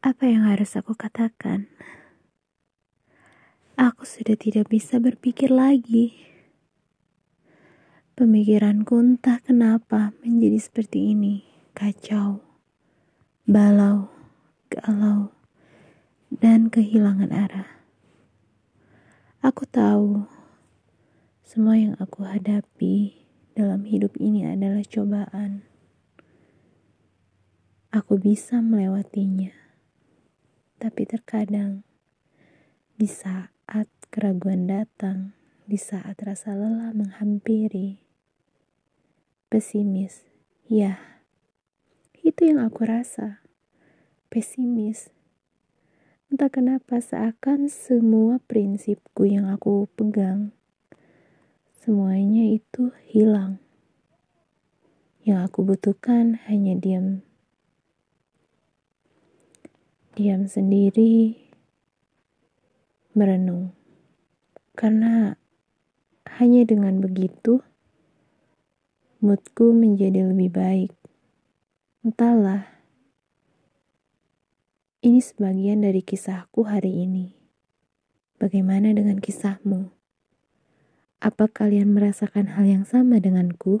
Apa yang harus aku katakan? Aku sudah tidak bisa berpikir lagi. Pemikiranku entah kenapa menjadi seperti ini, kacau, balau, galau, dan kehilangan arah. Aku tahu semua yang aku hadapi dalam hidup ini adalah cobaan. Aku bisa melewatinya, tapi terkadang di saat keraguan datang, di saat rasa lelah menghampiri, pesimis, ya, itu yang aku rasa, pesimis. Entah kenapa seakan semua prinsipku yang aku pegang, semuanya itu hilang. Yang aku butuhkan hanya diam. Diam sendiri, merenung. Karena hanya dengan begitu, moodku menjadi lebih baik. Entahlah, ini sebagian dari kisahku hari ini. Bagaimana dengan kisahmu? Apa kalian merasakan hal yang sama denganku?